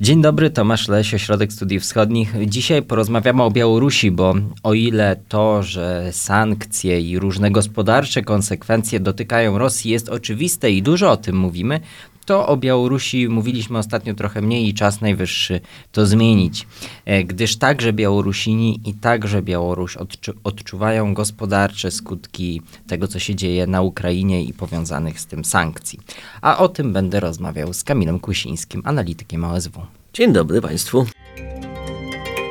Dzień dobry, Tomasz Leś, Ośrodek Studiów Wschodnich. Dzisiaj porozmawiamy o Białorusi, bo o ile to, że sankcje i różne gospodarcze konsekwencje dotykają Rosji jest oczywiste i dużo o tym mówimy, to o Białorusi mówiliśmy ostatnio trochę mniej i czas najwyższy to zmienić, e, gdyż także Białorusini i także Białoruś odczu odczuwają gospodarcze skutki tego, co się dzieje na Ukrainie i powiązanych z tym sankcji. A o tym będę rozmawiał z Kamilem Kusińskim, analitykiem OSW. Dzień dobry Państwu.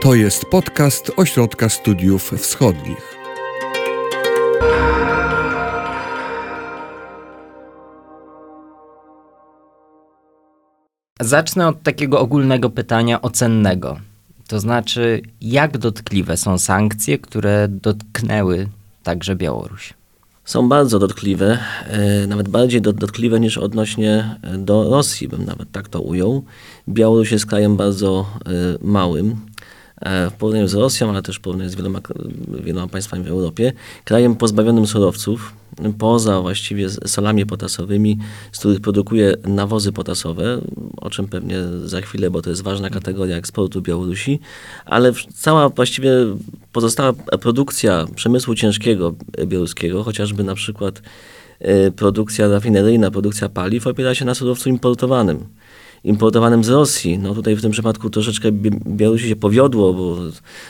To jest podcast Ośrodka Studiów Wschodnich. Zacznę od takiego ogólnego pytania ocennego. To znaczy, jak dotkliwe są sankcje, które dotknęły także Białoruś? Są bardzo dotkliwe, e, nawet bardziej dotkliwe niż odnośnie e, do Rosji, bym nawet tak to ujął. Białoruś jest krajem bardzo e, małym, w porównaniu z Rosją, ale też w porównaniu z wieloma, wieloma państwami w Europie, krajem pozbawionym surowców, poza właściwie solami potasowymi, z których produkuje nawozy potasowe, o czym pewnie za chwilę, bo to jest ważna kategoria eksportu Białorusi, ale cała właściwie pozostała produkcja przemysłu ciężkiego białoruskiego, chociażby na przykład e, produkcja rafineryjna, produkcja paliw opiera się na surowcu importowanym importowanym z Rosji. No tutaj w tym przypadku troszeczkę Białorusi się powiodło, bo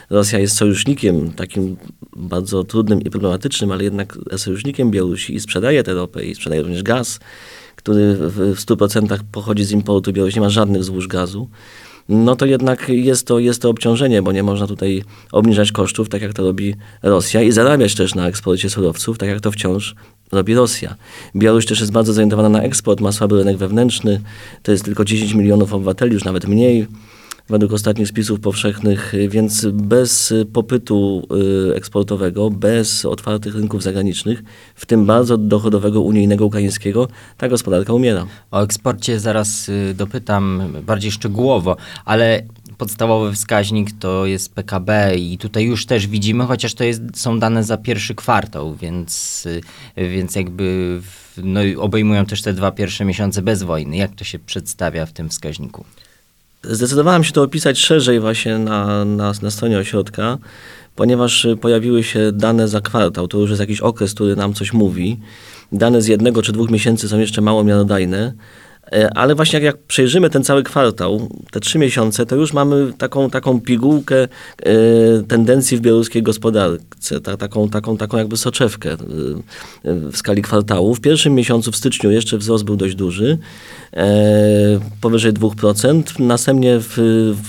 Rosja jest sojusznikiem takim bardzo trudnym i problematycznym, ale jednak sojusznikiem Białorusi i sprzedaje tę ropę i sprzedaje również gaz, który w 100% pochodzi z importu. Białoruś nie ma żadnych złóż gazu no to jednak jest to, jest to obciążenie, bo nie można tutaj obniżać kosztów, tak jak to robi Rosja i zarabiać też na eksporcie surowców, tak jak to wciąż robi Rosja. Białoruś też jest bardzo zorientowana na eksport, ma słaby rynek wewnętrzny, to jest tylko 10 milionów obywateli, już nawet mniej według ostatnich spisów powszechnych, więc bez popytu y, eksportowego, bez otwartych rynków zagranicznych, w tym bardzo dochodowego unijnego ukraińskiego, ta gospodarka umiera. O eksporcie zaraz y, dopytam bardziej szczegółowo, ale podstawowy wskaźnik to jest PKB i tutaj już też widzimy, chociaż to jest, są dane za pierwszy kwartał, więc, y, więc jakby no, obejmują też te dwa pierwsze miesiące bez wojny. Jak to się przedstawia w tym wskaźniku? Zdecydowałem się to opisać szerzej właśnie na, na, na stronie ośrodka, ponieważ pojawiły się dane za kwartał. To już jest jakiś okres, który nam coś mówi. Dane z jednego czy dwóch miesięcy są jeszcze mało miarodajne, E, ale właśnie jak, jak przejrzymy ten cały kwartał, te trzy miesiące, to już mamy taką, taką pigułkę e, tendencji w białoruskiej gospodarce, ta, taką, taką, taką jakby soczewkę e, w skali kwartału. W pierwszym miesiącu, w styczniu, jeszcze wzrost był dość duży, powyżej 2%. Następnie w,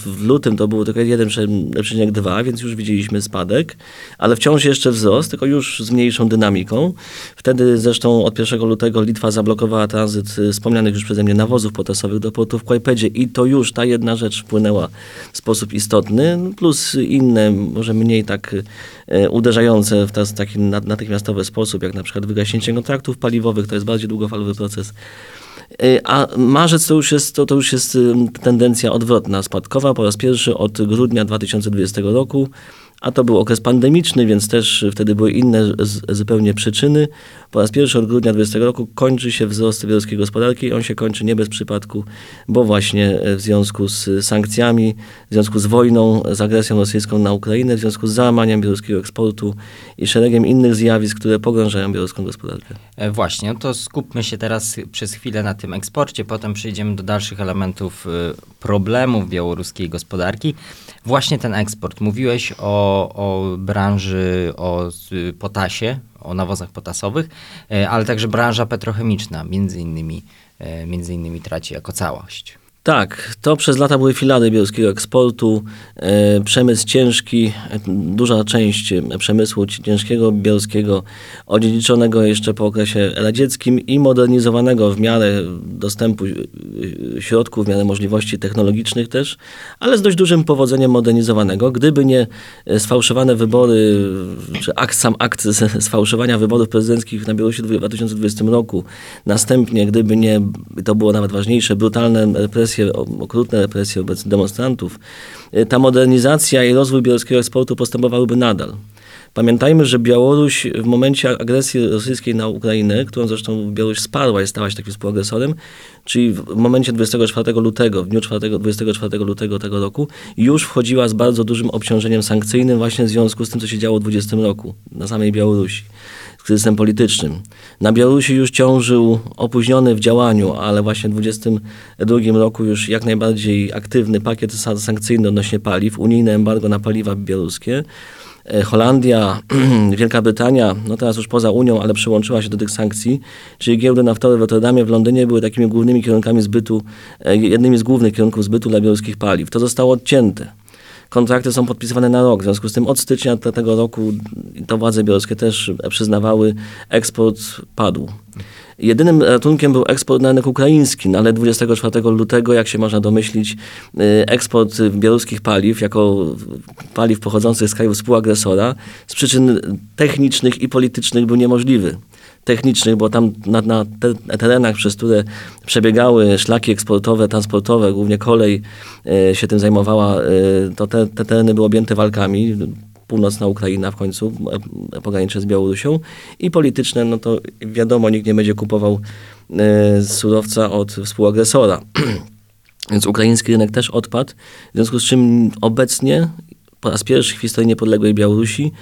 w lutym to było tylko 1,2, więc już widzieliśmy spadek, ale wciąż jeszcze wzrost, tylko już z mniejszą dynamiką. Wtedy zresztą od 1 lutego Litwa zablokowała tranzyt wspomnianych już przeze mnie nawozów potasowych do portu w Kłajpedzie i to już ta jedna rzecz wpłynęła w sposób istotny, plus inne, może mniej tak e, uderzające w taki natychmiastowy sposób, jak na przykład wygaśnięcie kontraktów paliwowych, to jest bardziej długofalowy proces. E, a marzec to już jest, to, to już jest tendencja odwrotna, spadkowa. Po raz pierwszy od grudnia 2020 roku a to był okres pandemiczny, więc też wtedy były inne zupełnie przyczyny. Po raz pierwszy od grudnia 2020 roku kończy się wzrost białoruskiej gospodarki on się kończy nie bez przypadku, bo właśnie w związku z sankcjami, w związku z wojną, z agresją rosyjską na Ukrainę, w związku z załamaniem białoruskiego eksportu i szeregiem innych zjawisk, które pogrążają białoruską gospodarkę. E, właśnie, to skupmy się teraz przez chwilę na tym eksporcie, potem przejdziemy do dalszych elementów y, problemów białoruskiej gospodarki. Właśnie ten eksport. Mówiłeś o o, branży, o potasie, o nawozach potasowych, e, ale także branża petrochemiczna między innymi, e, między innymi traci jako całość. Tak, to przez lata były filary białoruskiego eksportu. E, przemysł ciężki, duża część przemysłu ciężkiego białoruskiego, odziedziczonego jeszcze po okresie radzieckim i modernizowanego w miarę dostępu e, środków, w miarę możliwości technologicznych też, ale z dość dużym powodzeniem modernizowanego. Gdyby nie sfałszowane wybory, czy akt, sam akt sfałszowania wyborów prezydenckich na Białorusi w 2020 roku, następnie gdyby nie, to było nawet ważniejsze, brutalne represje represje, okrutne represje wobec demonstrantów, y, ta modernizacja i rozwój białoruskiego eksportu postępowałby nadal. Pamiętajmy, że Białoruś w momencie agresji rosyjskiej na Ukrainę, którą zresztą Białoruś wsparła i stała się takim współagresorem, czyli w momencie 24 lutego, w dniu 4, 24 lutego tego roku, już wchodziła z bardzo dużym obciążeniem sankcyjnym właśnie w związku z tym, co się działo w 20 roku na samej Białorusi kryzysem politycznym. Na Białorusi już ciążył opóźniony w działaniu, ale właśnie w 2022 roku już jak najbardziej aktywny pakiet sa- sankcyjny odnośnie paliw, unijne embargo na paliwa białoruskie. E, Holandia, Wielka Brytania, no teraz już poza Unią, ale przyłączyła się do tych sankcji, czyli giełdy naftowe w Rotterdamie, w Londynie były takimi głównymi kierunkami zbytu, e, jednymi z głównych kierunków zbytu dla białoruskich paliw. To zostało odcięte. Kontrakty są podpisywane na rok, w związku z tym od stycznia te- tego roku to władze białoruskie też przyznawały, eksport padł. Jedynym ratunkiem był eksport na rynek ukraiński, no ale 24 lutego, jak się można domyślić, y, eksport białoruskich paliw, jako paliw pochodzących z krajów współagresora, z przyczyn technicznych i politycznych był niemożliwy technicznych, bo tam na, na te, terenach, przez które przebiegały szlaki eksportowe, transportowe, głównie kolej e, się tym zajmowała, e, to te, te tereny były objęte walkami. Północna Ukraina w końcu, e, pogranicze z Białorusią i polityczne, no to wiadomo, nikt nie będzie kupował e, surowca od współagresora. Więc ukraiński rynek też odpadł, w związku z czym obecnie po raz pierwszy w historii niepodległej Białorusi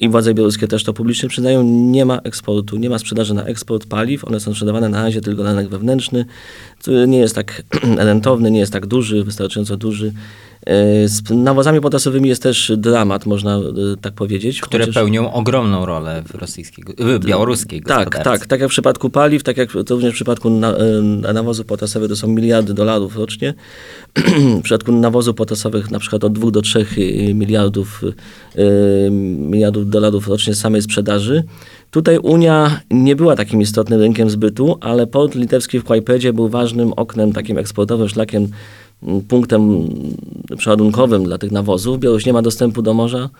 i władze białoruskie też to publicznie przyznają, nie ma eksportu, nie ma sprzedaży na eksport paliw, one są sprzedawane na razie tylko na rynek wewnętrzny, który nie jest tak rentowny, nie jest tak duży, wystarczająco duży. E, Z nawozami potasowymi jest też dramat, można e, tak powiedzieć. które chociaż- pełnią ogromną rolę w rosyjskiej, w białoruskiej tak, gospodarce. tak. Tak jak w przypadku paliw, tak jak to również w przypadku na, e, nawozów potasowych to są miliardy dolarów rocznie. w przypadku nawozów potasowych na przykład od 2 do 3 miliardów, miliardów dolarów rocznie samej sprzedaży. Tutaj Unia nie była takim istotnym rynkiem zbytu, ale port litewski w Kłajpedzie był ważnym oknem, takim eksportowym szlakiem, punktem przeładunkowym dla tych nawozów. Białoruś nie ma dostępu do morza.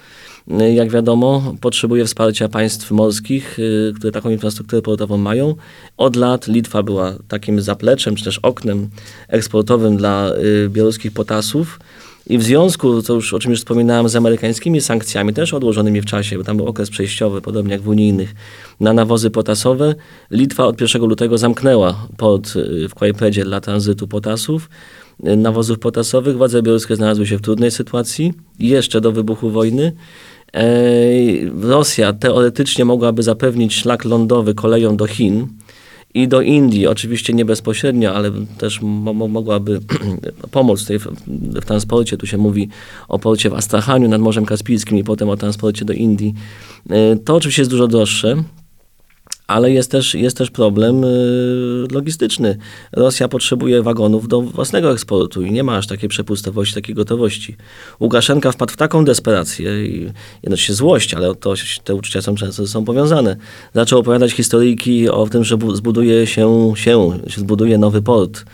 Jak wiadomo, potrzebuje wsparcia państw morskich, y, które taką infrastrukturę portową mają. Od lat Litwa była takim zapleczem, czy też oknem eksportowym dla y, białoruskich potasów. I w związku, to już, o czym już wspominałem, z amerykańskimi sankcjami, też odłożonymi w czasie, bo tam był okres przejściowy, podobnie jak w unijnych, na nawozy potasowe, Litwa od 1 lutego zamknęła port y, w Kłajpedzie dla tranzytu potasów, nawozów potasowych. Władze białoruskie znalazły się w trudnej sytuacji, jeszcze do wybuchu wojny. Rosja teoretycznie mogłaby zapewnić szlak lądowy koleją do Chin i do Indii, oczywiście nie bezpośrednio, ale też mo- mo- mogłaby pomóc w, w transporcie. Tu się mówi o porcie w Astrachaniu nad Morzem Kaspijskim i potem o transporcie do Indii. To oczywiście jest dużo droższe. Ale jest też, jest też problem y, logistyczny. Rosja potrzebuje wagonów do własnego eksportu i nie ma aż takiej przepustowości, takiej gotowości. Łukaszenka wpadł w taką desperację i jednocześnie złość, ale to, te uczucia są często sobą powiązane. Zaczął opowiadać historyjki o tym, że bu- zbuduje się, się, się zbuduje nowy port.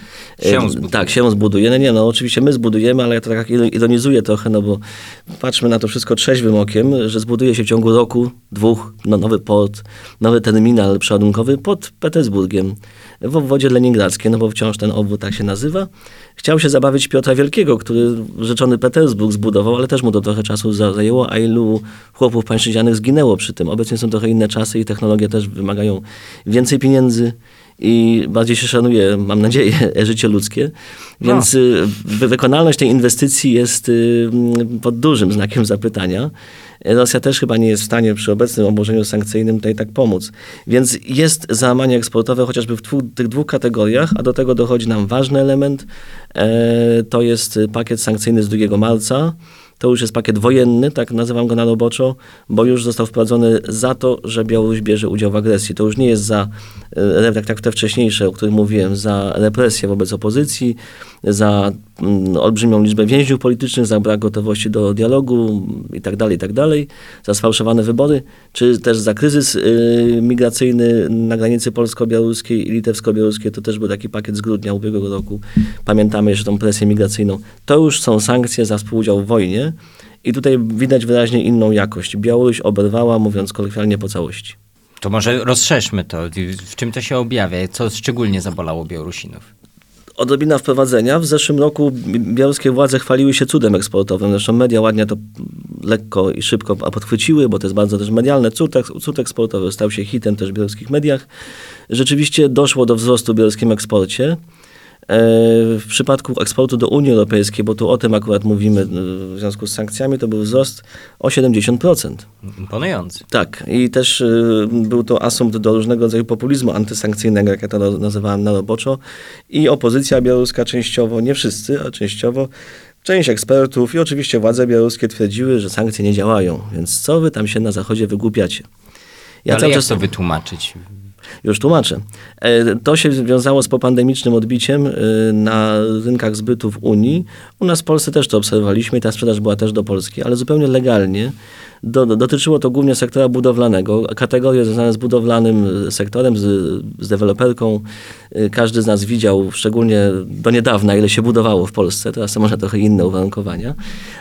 Się zbuduje. Tak, się zbuduje. No nie, no oczywiście my zbudujemy, ale ja to tak ironizuję trochę, no bo patrzmy na to wszystko trzeźwym okiem, że zbuduje się w ciągu roku, dwóch, no, nowy port, nowy terminal przeładunkowy pod Petersburgiem w obwodzie leningradzkim, no bo wciąż ten obwód tak się nazywa. Chciał się zabawić Piotra Wielkiego, który rzeczony Petersburg zbudował, ale też mu to trochę czasu za- zajęło, a ilu chłopów pańszczyźnianych zginęło przy tym. Obecnie są trochę inne czasy i technologie też wymagają więcej pieniędzy i bardziej się szanuje, mam nadzieję, życie ludzkie. Więc y, wy- wykonalność tej inwestycji jest y, mm, pod dużym znakiem zapytania. Rosja też chyba nie jest w stanie przy obecnym obłożeniu sankcyjnym tutaj tak pomóc. Więc jest załamanie eksportowe chociażby w dwóch, tych dwóch kategoriach, a do tego dochodzi nam ważny element. E, to jest pakiet sankcyjny z 2 marca. To już jest pakiet wojenny, tak nazywam go na roboczo, bo już został wprowadzony za to, że Białoruś bierze udział w agresji. To już nie jest za, e, tak jak te wcześniejsze, o których mówiłem, za represję wobec opozycji, za mm, olbrzymią liczbę więźniów politycznych, za brak gotowości do dialogu i tak dalej, i tak za sfałszowane wybory, czy też za kryzys y, migracyjny na granicy polsko-białoruskiej i litewsko-białoruskiej. To też był taki pakiet z grudnia ubiegłego roku. Pamiętamy jeszcze tą presję migracyjną. To już są sankcje za współudział w wojnie i tutaj widać wyraźnie inną jakość. Białoruś oberwała, mówiąc kolokwialnie, po całości. To może rozszerzmy to. W czym to się objawia? Co szczególnie zabolało Białorusinów? odrobina wprowadzenia. W zeszłym roku bi- białoruskie władze chwaliły się cudem eksportowym. Zresztą media ładnie to lekko i szybko podchwyciły, bo to jest bardzo też medialne. Cud, cud eksportowy stał się hitem też w białoruskich mediach. Rzeczywiście doszło do wzrostu w białoruskim eksporcie. E, W przypadku eksportu do Unii Europejskiej, bo tu o tym akurat mówimy e, w związku z sankcjami, to był wzrost o 70%. Imponujący. Tak, i też y, był to asumpt do różnego rodzaju populizmu antysankcyjnego, jak ja to na- nazywałem na roboczo. I opozycja białoruska częściowo, nie wszyscy, ale częściowo, część ekspertów i oczywiście władze białoruskie twierdziły, że sankcje nie działają. Więc co wy tam się na Zachodzie wygłupiacie? Ja Ale jak czas to wytłumaczyć? Już tłumaczę. E, To się wiązało z popandemicznym odbiciem e, na rynkach zbytu w Unii. U nas w Polsce też to obserwowaliśmy ta sprzedaż była też do Polski, ale zupełnie legalnie. Do, do- dotyczyło to głównie sektora budowlanego. Kategorie związane z budowlanym sektorem, z, z deweloperką. E, Każdy z nas widział, szczególnie do niedawna, ile się budowało w Polsce. Teraz są może trochę inne uwarunkowania.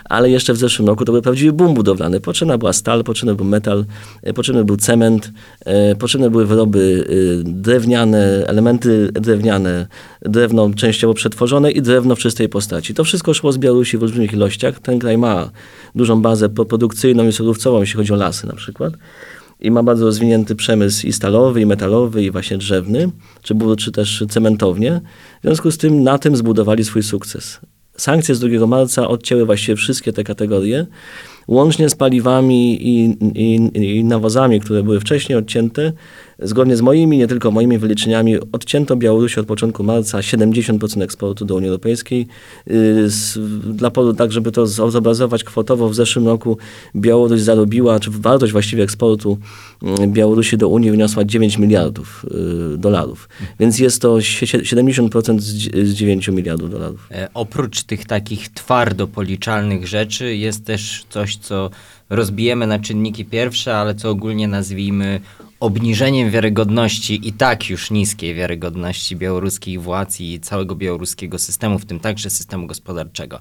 Ale jeszcze w zeszłym roku to był prawdziwy boom budowlany. Potrzebna była stal, potrzebny był metal, e, potrzebny był cement, e, potrzebne były wyroby drewniane, elementy drewniane, drewno częściowo przetworzone i drewno w czystej postaci. To wszystko szło z Białorusi w olbrzymich ilościach. Ten kraj ma dużą bazę produkcyjną i surowcową, jeśli chodzi o lasy na przykład. I ma bardzo rozwinięty przemysł i stalowy, i metalowy, i właśnie drzewny, czy, czy też cementownie. W związku z tym na tym zbudowali swój sukces. Sankcje z 2 marca odcięły właściwie wszystkie te kategorie, łącznie z paliwami i, i, i nawozami, które były wcześniej odcięte. Zgodnie z moimi, nie tylko moimi wyliczeniami, odcięto Białorusi od początku marca 70% eksportu do Unii Europejskiej. Z, dla, tak, żeby to zobrazować kwotowo, w zeszłym roku Białoruś zarobiła, czy wartość właściwie eksportu mm, Białorusi do Unii wyniosła 9 miliardów yy, dolarów. Więc jest to sie- 70% z, dzi- z 9 miliardów dolarów. E, Oprócz tych takich twardo policzalnych rzeczy jest też coś, co rozbijemy na czynniki pierwsze, ale co ogólnie nazwijmy obniżeniem wiarygodności i tak już niskiej wiarygodności białoruskich władz i całego białoruskiego systemu, w tym także systemu gospodarczego.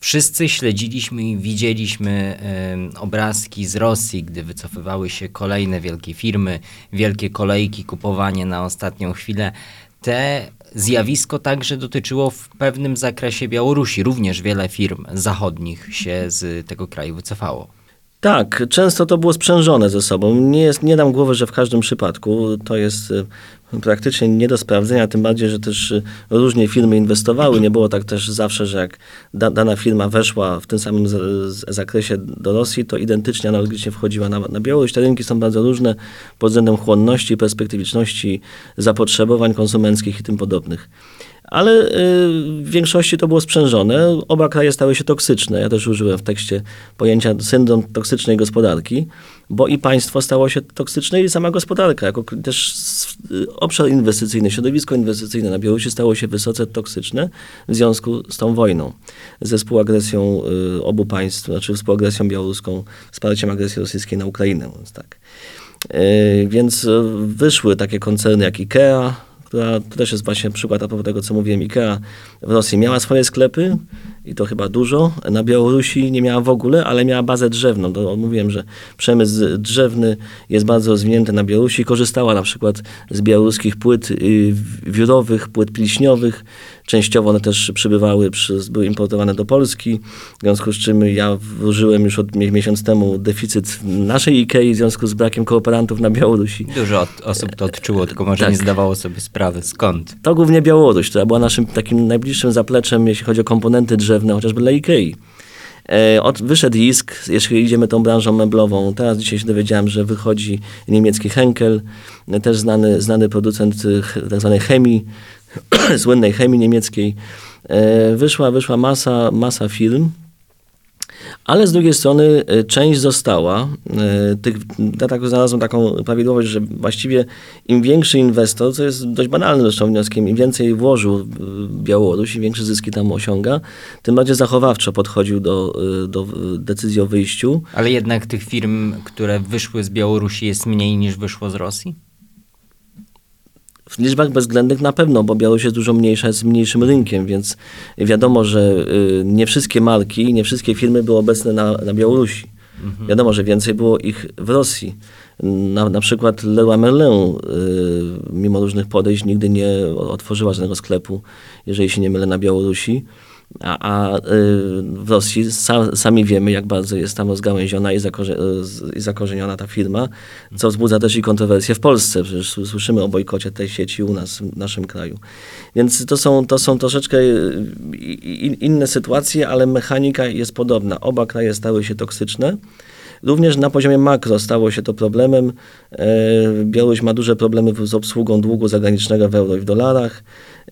Wszyscy śledziliśmy i widzieliśmy em, obrazki z Rosji, gdy wycofywały się kolejne wielkie firmy, wielkie kolejki, kupowanie na ostatnią chwilę. Te zjawisko także dotyczyło w pewnym zakresie Białorusi. Również wiele firm zachodnich się z tego kraju wycofało. Tak, często to było sprzężone ze sobą. Nie, jest, nie dam głowy, że w każdym przypadku to jest y, praktycznie nie do sprawdzenia, tym bardziej, że też y, różnie firmy inwestowały. Nie było tak też zawsze, że jak da, dana firma weszła w tym samym z, z, zakresie do Rosji, to identycznie, analogicznie wchodziła na, na Białoruś. Te rynki są bardzo różne pod względem chłonności, perspektywiczności, zapotrzebowań konsumenckich i tym podobnych. Ale y, w większości to było sprzężone. Oba kraje stały się toksyczne. Ja też użyłem w tekście pojęcia syndrom toksycznej gospodarki, bo i państwo stało się toksyczne i sama gospodarka, jako też y, obszar inwestycyjny, środowisko inwestycyjne na Białorusi stało się wysoce toksyczne w związku z tą wojną, ze współagresją y, obu państw, znaczy współagresją białoruską, wsparciem agresji rosyjskiej na Ukrainę. Więc tak. Więc wyszły takie koncerny jak IKEA, która to też jest właśnie przykład a propos tego, co mówiłem. IKEA w Rosji miała swoje sklepy i to chyba dużo. Na Białorusi nie miała w ogóle, ale miała bazę drzewną. To mówiłem, że przemysł drzewny jest bardzo rozwinięty na Białorusi. Korzystała na przykład z białoruskich płyt y, wiórowych, płyt pliśniowych. Częściowo one też przybywały, przez, były importowane do Polski, w związku z czym ja włożyłem już od mie- miesiąc temu deficyt naszej IKEA w związku z brakiem kooperantów na Białorusi. Dużo od, osób to odczuło, tylko może Tak. nie zdawało sobie sprawy skąd. To głównie Białoruś, która była naszym takim najbliższym zapleczem, jeśli chodzi o komponenty drzewne, chociażby dla IKEA. E, od, wyszedł ISK, jeśli idziemy tą branżą meblową. Teraz dzisiaj się dowiedziałem, że wychodzi niemiecki Henkel, też znany, znany producent e, ch- tak zwanej chemii, słynnej chemii niemieckiej. E, wyszła, wyszła masa, masa firm. Ale z drugiej strony e, część została. E, Tych, ja tak znalazłem taką prawidłowość, że właściwie im większy inwestor, co jest dość banalnym zresztą wnioskiem, im więcej włożył Białoruś, im większe zyski tam osiąga, tym bardziej zachowawczo podchodził do, do decyzji o wyjściu. Ale jednak tych firm, które wyszły z Białorusi jest mniej niż wyszło z Rosji? W liczbach bezwzględnych na pewno, bo Białoruś jest dużo mniejsza, jest mniejszym rynkiem, więc wiadomo, że y, nie wszystkie marki, nie wszystkie firmy były obecne na, na Białorusi. Wiadomo, że więcej było ich w Rosji. Na, na przykład Leroy Merlin, y, mimo różnych podejść, nigdy nie otworzyła żadnego sklepu, jeżeli się nie mylę, na Białorusi. A, a y, w Rosji sa, sami wiemy, jak bardzo jest tam rozgałęziona i, zakorze, i zakorzeniona ta firma, co wzbudza też i kontrowersje w Polsce. Przecież słyszymy o bojkocie tej sieci u nas, w naszym kraju. Więc to są, to są troszeczkę y, inne sytuacje, ale mechanika jest podobna. Oba kraje stały się toksyczne. Również na poziomie makro stało się to problemem. E, Białoruś ma duże problemy z obsługą długu zagranicznego w euro i w dolarach.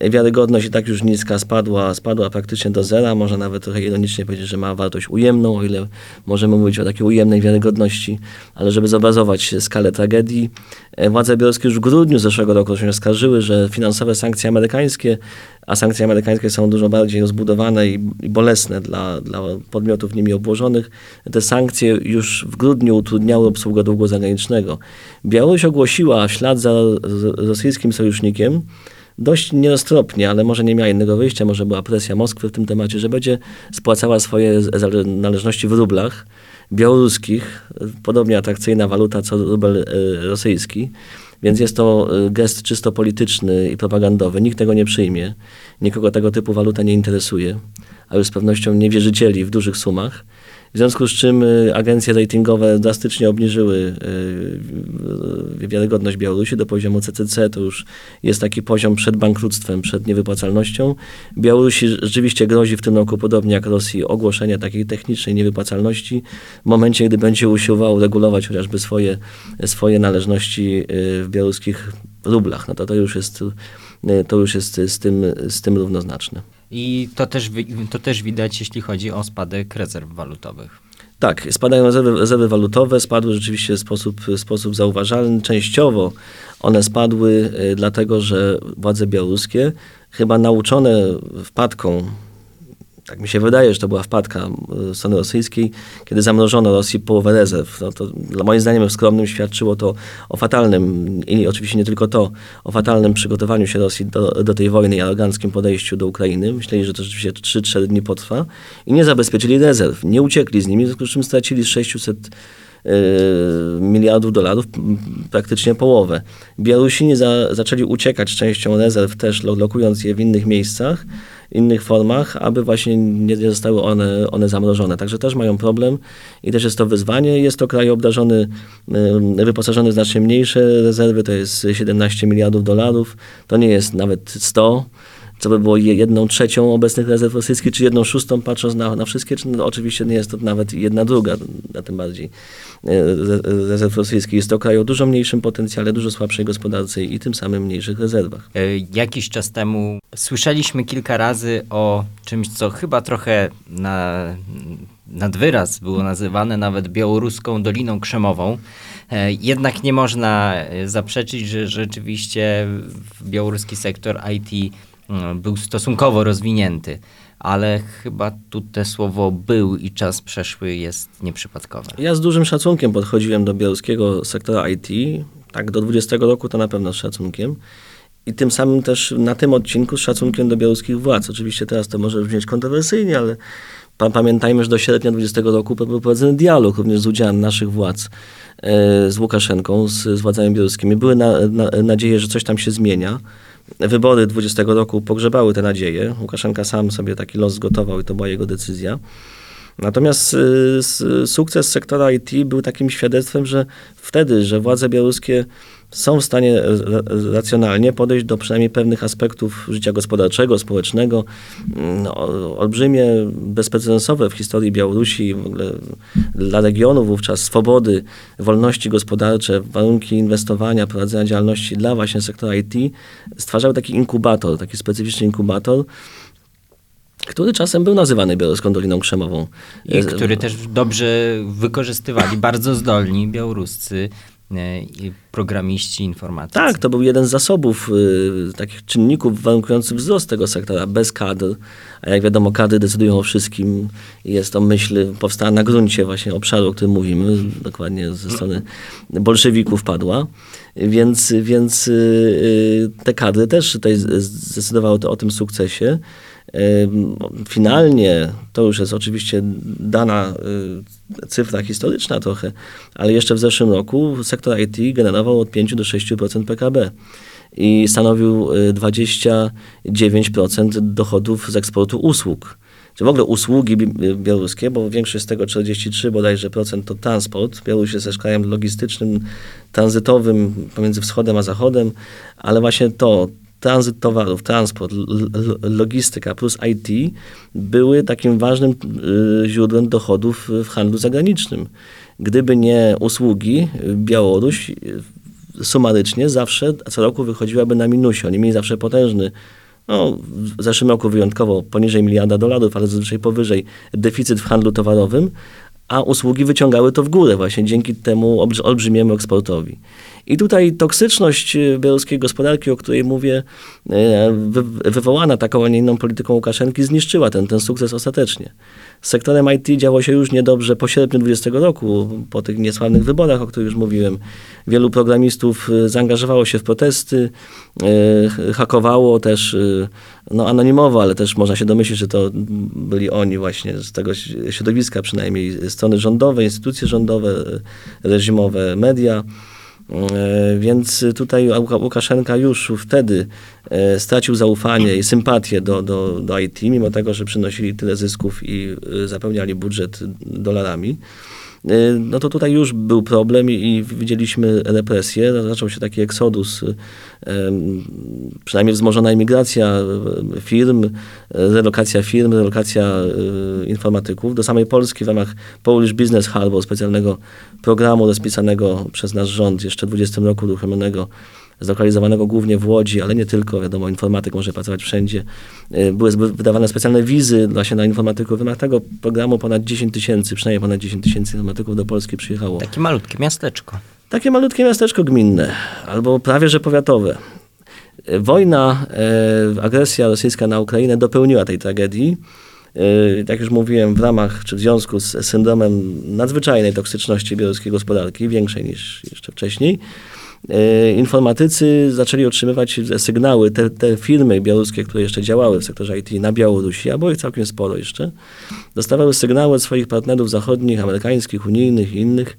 E, Wiarygodność i tak już niska spadła, spadła praktycznie do zera. Można nawet trochę ironicznie powiedzieć, że ma wartość ujemną, o ile możemy mówić o takiej ujemnej wiarygodności. Ale żeby zobrazować skalę tragedii, e, władze białoruskie już w grudniu zeszłego roku się oskarżyły, że finansowe sankcje amerykańskie, a sankcje amerykańskie są dużo bardziej rozbudowane i, i bolesne dla, dla podmiotów nimi obłożonych, te sankcje już w grudniu utrudniały obsługę długu zagranicznego. Białoruś ogłosiła w ślad za rosyjskim sojusznikiem, dość nieroztropnie, ale może nie miała innego wyjścia, może była presja Moskwy w tym temacie, że będzie spłacała swoje należności w rublach białoruskich, podobnie atrakcyjna waluta co rubel e, rosyjski. Więc jest to e, gest czysto polityczny i propagandowy. Nikt tego nie przyjmie. Nikogo tego typu waluta nie interesuje, a już z pewnością nie wierzycieli w dużych sumach. W związku z czym y, agencje ratingowe drastycznie obniżyły y, y, wiarygodność Białorusi do poziomu CCC. To już jest taki poziom przed bankructwem, przed niewypłacalnością. Białorusi rzeczywiście grozi w tym roku, podobnie jak Rosji, ogłoszenie takiej technicznej niewypłacalności w momencie, gdy będzie usiłował regulować chociażby swoje, swoje należności w białoruskich rublach. No to to już jest, to już jest z tym, z tym równoznaczne. I to też, to też widać, jeśli chodzi o spadek rezerw walutowych. Tak, spadają rezerwy, rezerwy walutowe, spadły rzeczywiście w sposób, sposób zauważalny. Częściowo one spadły y, dlatego, że władze białoruskie, chyba nauczone wpadką, tak mi się wydaje, że to była wpadka y, strony rosyjskiej, kiedy zamrożono Rosji połowę rezerw. No to dla moim zdaniem skromnym świadczyło to o fatalnym, i oczywiście nie tylko to, o fatalnym przygotowaniu się Rosji do, do tej wojny i aroganckim podejściu do Ukrainy. Myśleli, że to rzeczywiście 3-4 dni potrwa i nie zabezpieczyli rezerw, nie uciekli z nimi, w związku z czym stracili z 600 yy, miliardów dolarów praktycznie połowę. Białorusini za, zaczęli uciekać częścią rezerw też, lo- lokując je w innych miejscach, innych formach, aby właśnie nie zostały one, one zamrożone. Także też mają problem i też jest to wyzwanie. Jest to kraj obdarzony, wyposażony w znacznie mniejsze rezerwy, to jest 17 miliardów dolarów, to nie jest nawet 100 co by było je- jedną trzecią obecnych rezerw rosyjskich, czy jedną szóstą, patrząc na, na wszystkie, czy no, oczywiście nie jest to nawet jedna druga, a tym bardziej e, re- rezerw rosyjskich. Jest to kraj o dużo mniejszym potencjale, dużo słabszej gospodarce i tym samym mniejszych rezerwach. E, Jakiś czas temu słyszeliśmy kilka razy o czymś, co chyba trochę na, nad wyraz było nazywane nawet białoruską Doliną Krzemową. E, Jednak nie można zaprzeczyć, że rzeczywiście białoruski sektor IT był stosunkowo rozwinięty, ale chyba tu te słowo był i czas przeszły jest nieprzypadkowe. Ja z dużym szacunkiem podchodziłem do białoruskiego sektora IT, tak do 20 roku to na pewno z szacunkiem. I tym samym też na tym odcinku z szacunkiem do białoruskich władz. Oczywiście teraz to może brzmieć kontrowersyjnie, ale pa, pamiętajmy, że do sierpnia 20 roku był prowadzony dialog również z udziałem naszych władz e, z Łukaszenką, z, z władzami białoruskimi. Były na, na, nadzieje, że coś tam się zmienia. Wybory 20 roku pogrzebały te nadzieje. Łukaszenka sam sobie taki los zgotował i to była jego decyzja. Natomiast y, sukces sektora IT był takim świadectwem, że wtedy, że władze białoruskie są w stanie ra- racjonalnie podejść do przynajmniej pewnych aspektów życia gospodarczego, społecznego. No, olbrzymie, bezprecedensowe w historii Białorusi, w ogóle dla regionu wówczas swobody, wolności gospodarcze, warunki inwestowania, prowadzenia działalności dla właśnie sektora IT stwarzały taki inkubator, taki specyficzny inkubator, który czasem był nazywany białoruską Doliną Krzemową. I który też dobrze wykorzystywali bardzo zdolni białoruscy programiści informatycy. Tak, to był jeden z zasobów y, takich czynników warunkujących wzrost tego sektora bez kadr. A jak wiadomo, kadry decydują o wszystkim jest to myśl powstała na gruncie właśnie obszaru, o którym mówimy, dokładnie ze strony bolszewików padła. Więc, więc y, y, te kadry też tutaj zdecydowały o tym sukcesie. Finalnie to już jest oczywiście dana y, cyfra historyczna trochę, ale jeszcze w zeszłym roku sektor IT generował od 5 do 6% PKB i stanowił y, 29% dochodów z eksportu usług. czy w ogóle usługi bi- białoruskie, bo większość z tego 43 bodajże procent to transport. Białoruś jest też krajem logistycznym, tranzytowym pomiędzy wschodem a zachodem, ale właśnie to, tranzyt towarów, transport, logistyka plus IT były takim ważnym y, źródłem dochodów w handlu zagranicznym. Gdyby nie usługi, Białoruś y, sumarycznie zawsze co roku wychodziłaby na minusie. Oni mieli zawsze potężny, no w zeszłym roku wyjątkowo poniżej miliarda dolarów, ale zazwyczaj powyżej, deficyt w handlu towarowym, a usługi wyciągały to w górę właśnie dzięki temu olbrzy- olbrzymiemu eksportowi. I tutaj toksyczność y, białoruskiej gospodarki, o której mówię, y, wy- wywołana taką, a nie inną polityką Łukaszenki, zniszczyła ten, ten sukces ostatecznie. Z sektorem IT działo się już niedobrze po sierpniu 20 roku, po tych niesławnych wyborach, o których już mówiłem. Wielu programistów y, zaangażowało się w protesty, hakowało też no, anonimowo, ale też można się domyślić, że to byli oni właśnie z tego środowiska, przynajmniej strony rządowe, instytucje rządowe, reżimowe, media. E, Więc tutaj Łuka- Łukaszenka już wtedy e, stracił zaufanie i sympatię do, do, do IT, mimo tego, że przynosili tyle zysków i e, zapełniali budżet dolarami. E, No to tutaj już był problem i, widzieliśmy represje. Zaczął się taki eksodus, em, przynajmniej wzmożona emigracja e, firm, relokacja firm, relokacja informatyków do samej Polski w ramach Polish Business Harbor, specjalnego programu rozpisanego przez nasz rząd jeszcze w 20 roku uruchomionego, zlokalizowanego głównie w Łodzi, ale nie tylko, wiadomo, informatyk może pracować wszędzie. E, Były wydawane specjalne wizy właśnie na informatyków. W ramach tego programu ponad 10 tysięcy, przynajmniej ponad 10 tysięcy informatyków do Polski przyjechało. Takie malutkie miasteczko. Takie malutkie miasteczko gminne, albo prawie że powiatowe. E, Wojna, e, agresja rosyjska na Ukrainę dopełniła tej tragedii. Jak już mówiłem, w ramach czy w związku z syndromem nadzwyczajnej toksyczności białoruskiej gospodarki, większej niż jeszcze wcześniej, informatycy zaczęli otrzymywać sygnały, te, te firmy białoruskie, które jeszcze działały w sektorze IT na Białorusi, a było ich całkiem sporo jeszcze, dostawały sygnały od swoich partnerów zachodnich, amerykańskich, unijnych i innych,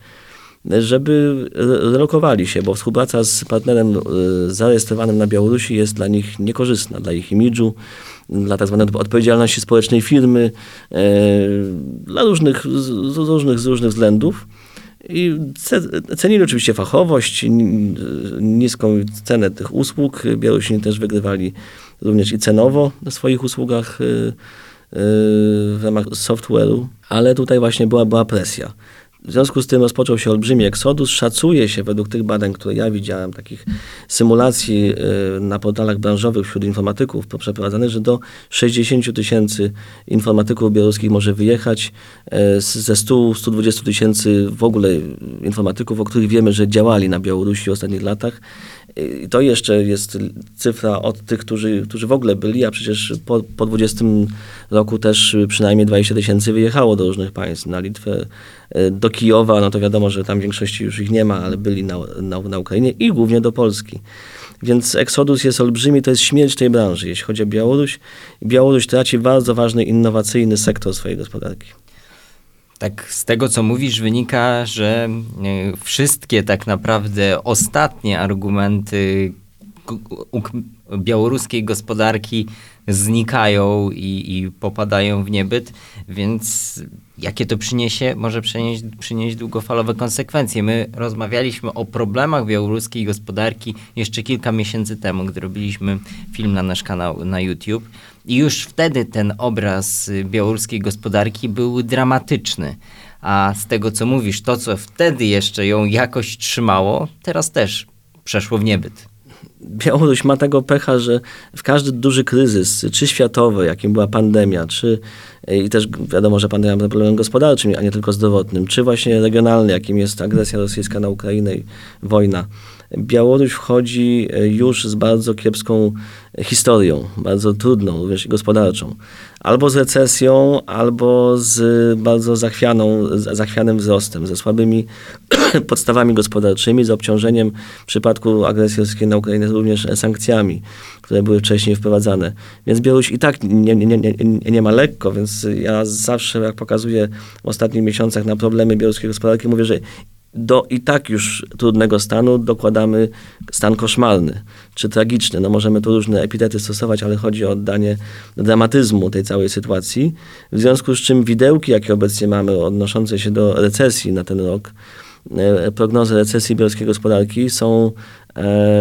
żeby re- relokowali się, bo współpraca z partnerem e, zarejestrowanym na Białorusi jest dla nich niekorzystna, dla ich imidżu, dla tak zwanej odpowiedzialności społecznej firmy, e, dla różnych, z różnych, z różnych względów. I ce- cenili oczywiście fachowość, ni- niską cenę tych usług. Białorusini też wygrywali również i cenowo na swoich usługach y, y, w ramach software'u, ale tutaj właśnie była, była presja. W związku z tym rozpoczął się olbrzymi eksodus. Szacuje się według tych badań, które ja widziałem, takich symulacji y, na portalach branżowych wśród informatyków przeprowadzanych, że do 60 tysięcy informatyków białoruskich może wyjechać. z- Ze 100-120 tysięcy w ogóle informatyków, o których wiemy, że działali na Białorusi w ostatnich latach. I to jeszcze jest cyfra od tych, którzy, którzy w ogóle byli, a przecież po, po 20 roku też przynajmniej 20 tysięcy wyjechało do różnych państw. Na Litwę, e, do Kijowa, no to wiadomo, że tam większości już ich nie ma, ale byli na, na, na Ukrainie i głównie do Polski. Więc eksodus jest olbrzymi, to jest śmierć tej branży, jeśli chodzi o Białoruś. Białoruś traci bardzo ważny, innowacyjny sektor swojej gospodarki. Tak z tego, co mówisz, wynika, że e, wszystkie tak naprawdę ostatnie argumenty białoruskiej gospodarki znikają i, i popadają w niebyt, więc jakie to przyniesie, może przynieść, przynieść długofalowe konsekwencje. My rozmawialiśmy o problemach białoruskiej gospodarki jeszcze kilka miesięcy temu, gdy robiliśmy film na nasz kanał na YouTube. I już wtedy ten obraz białoruskiej gospodarki był dramatyczny. A z tego, co mówisz, to, co wtedy jeszcze ją jakoś trzymało, teraz też przeszło w niebyt. Białoruś ma tego pecha, że w każdy duży kryzys, czy światowy, jakim była pandemia, czy i też wiadomo, że pandemia była problemem gospodarczym, a nie tylko zdrowotnym, czy właśnie regionalny, jakim jest agresja rosyjska na Ukrainę i wojna. Białoruś wchodzi e, już z bardzo kiepską historią, bardzo trudną, również gospodarczą. Albo z recesją, albo z bardzo zachwianą, zachwianym wzrostem, ze słabymi podstawami gospodarczymi, z obciążeniem w przypadku agresji rosyjskiej na Ukrainę również sankcjami, które były wcześniej wprowadzane. Więc Białoruś i tak nie, nie, nie, nie ma lekko, więc ja zawsze, jak pokazuję w ostatnich miesiącach na problemy białoruskiej gospodarki, mówię, że do i tak już trudnego stanu dokładamy stan koszmarny czy tragiczny. No możemy tu różne epitety stosować, ale chodzi o oddanie dramatyzmu tej całej sytuacji. W związku z czym widełki, jakie obecnie mamy odnoszące się do recesji na ten rok, e, prognozy recesji białoruskiej gospodarki są,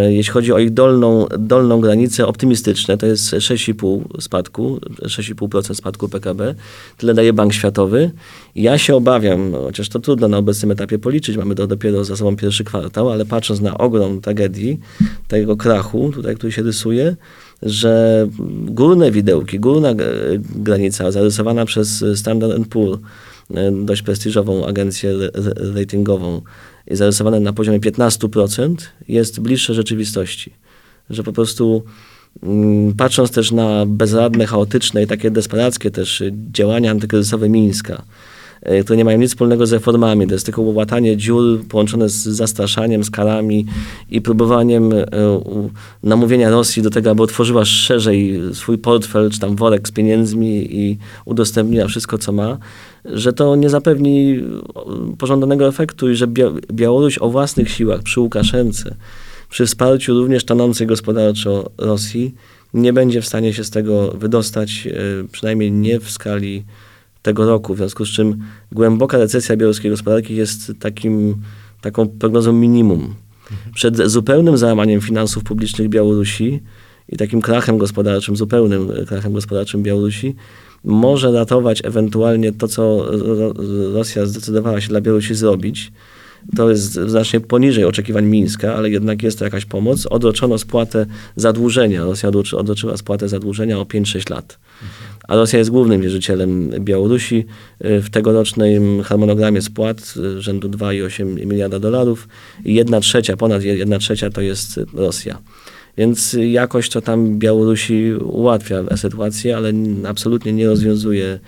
jeśli chodzi o ich dolną, dolną granicę, optymistyczne. To jest 6,5 spadku, 6,5% spadku PKB. Tyle daje Bank Światowy. Ja się obawiam, chociaż to trudno na obecnym etapie policzyć, mamy do, dopiero za sobą pierwszy kwartał, ale patrząc na ogrom tragedii, tego krachu, tutaj, który się rysuje, że górne widełki, górna granica zarysowana przez Standard Poor, e, dość prestiżową agencję ratingową, zarysowane na poziomie 15%, jest bliższe rzeczywistości. Że po prostu mm, patrząc też na bezradne, chaotyczne i takie desperackie też działania antykryzysowe Mińska, które nie mają nic wspólnego z reformami. To jest tylko łatanie dziur połączone z zastraszaniem, z karami i próbowaniem u- namówienia Rosji do tego, aby otworzyła szerzej swój portfel, czy tam worek z pieniędzmi i udostępniła wszystko, co ma, że to nie zapewni y, pożądanego efektu i że Bia- Białoruś o własnych siłach przy Łukaszence, przy wsparciu również tonącej gospodarczo Rosji, nie będzie w stanie się z tego wydostać, przynajmniej nie w skali tego roku, w związku z czym głęboka recesja białoruskiej gospodarki jest takim, taką prognozą minimum. Przed zupełnym załamaniem finansów publicznych Białorusi i takim krachem gospodarczym, zupełnym e, krachem gospodarczym Białorusi, może ratować ewentualnie to, co Ro- Rosja zdecydowała się dla Białorusi zrobić. To jest znacznie poniżej oczekiwań Mińska, ale jednak jest to jakaś pomoc. Odroczono spłatę zadłużenia. Rosja odroczy- odroczyła spłatę zadłużenia o 5-6 lat. A Rosja jest głównym wierzycielem Białorusi. Y, W tegorocznym harmonogramie spłat y, rzędu 2,8 miliarda dolarów i jedna trzecia, ponad jedna trzecia to jest Rosja. Więc jakoś to tam Białorusi ułatwia sytuację, ale absolutnie nie rozwiązuje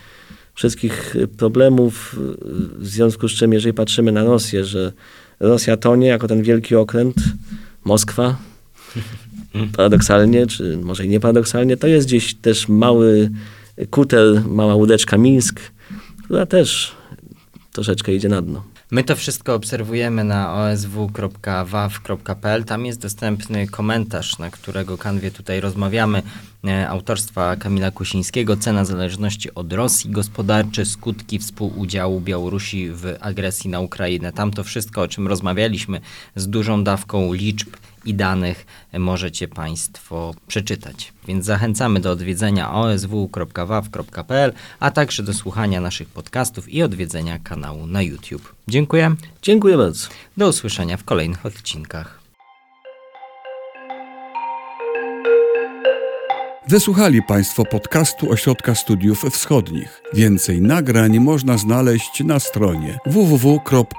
wszystkich problemów, w związku z czym jeżeli patrzymy na Rosję, że Rosja tonie jako ten wielki okręt, Moskwa, paradoksalnie, czy może i nie paradoksalnie, to jest gdzieś też mały kuter, mała łódeczka Mińsk, która też troszeczkę idzie na dno. My to wszystko obserwujemy na osw.waw.pl. Tam jest dostępny komentarz, na którego kanwie tutaj rozmawiamy, e, autorstwa Kamila Kusińskiego. Cena zależności od Rosji, gospodarcze skutki współudziału Białorusi w agresji na Ukrainę. Tam to wszystko, o czym rozmawialiśmy, z dużą dawką liczb i danych możecie Państwo przeczytać. Więc zachęcamy do odwiedzenia osw.waw.pl, a także do słuchania naszych podcastów i odwiedzenia kanału na YouTube. Dziękuję. Dziękuję bardzo. Do usłyszenia w kolejnych odcinkach. Wysłuchali Państwo podcastu Ośrodka Studiów Wschodnich. Więcej nagrań można znaleźć na stronie www.osw.waw.pl.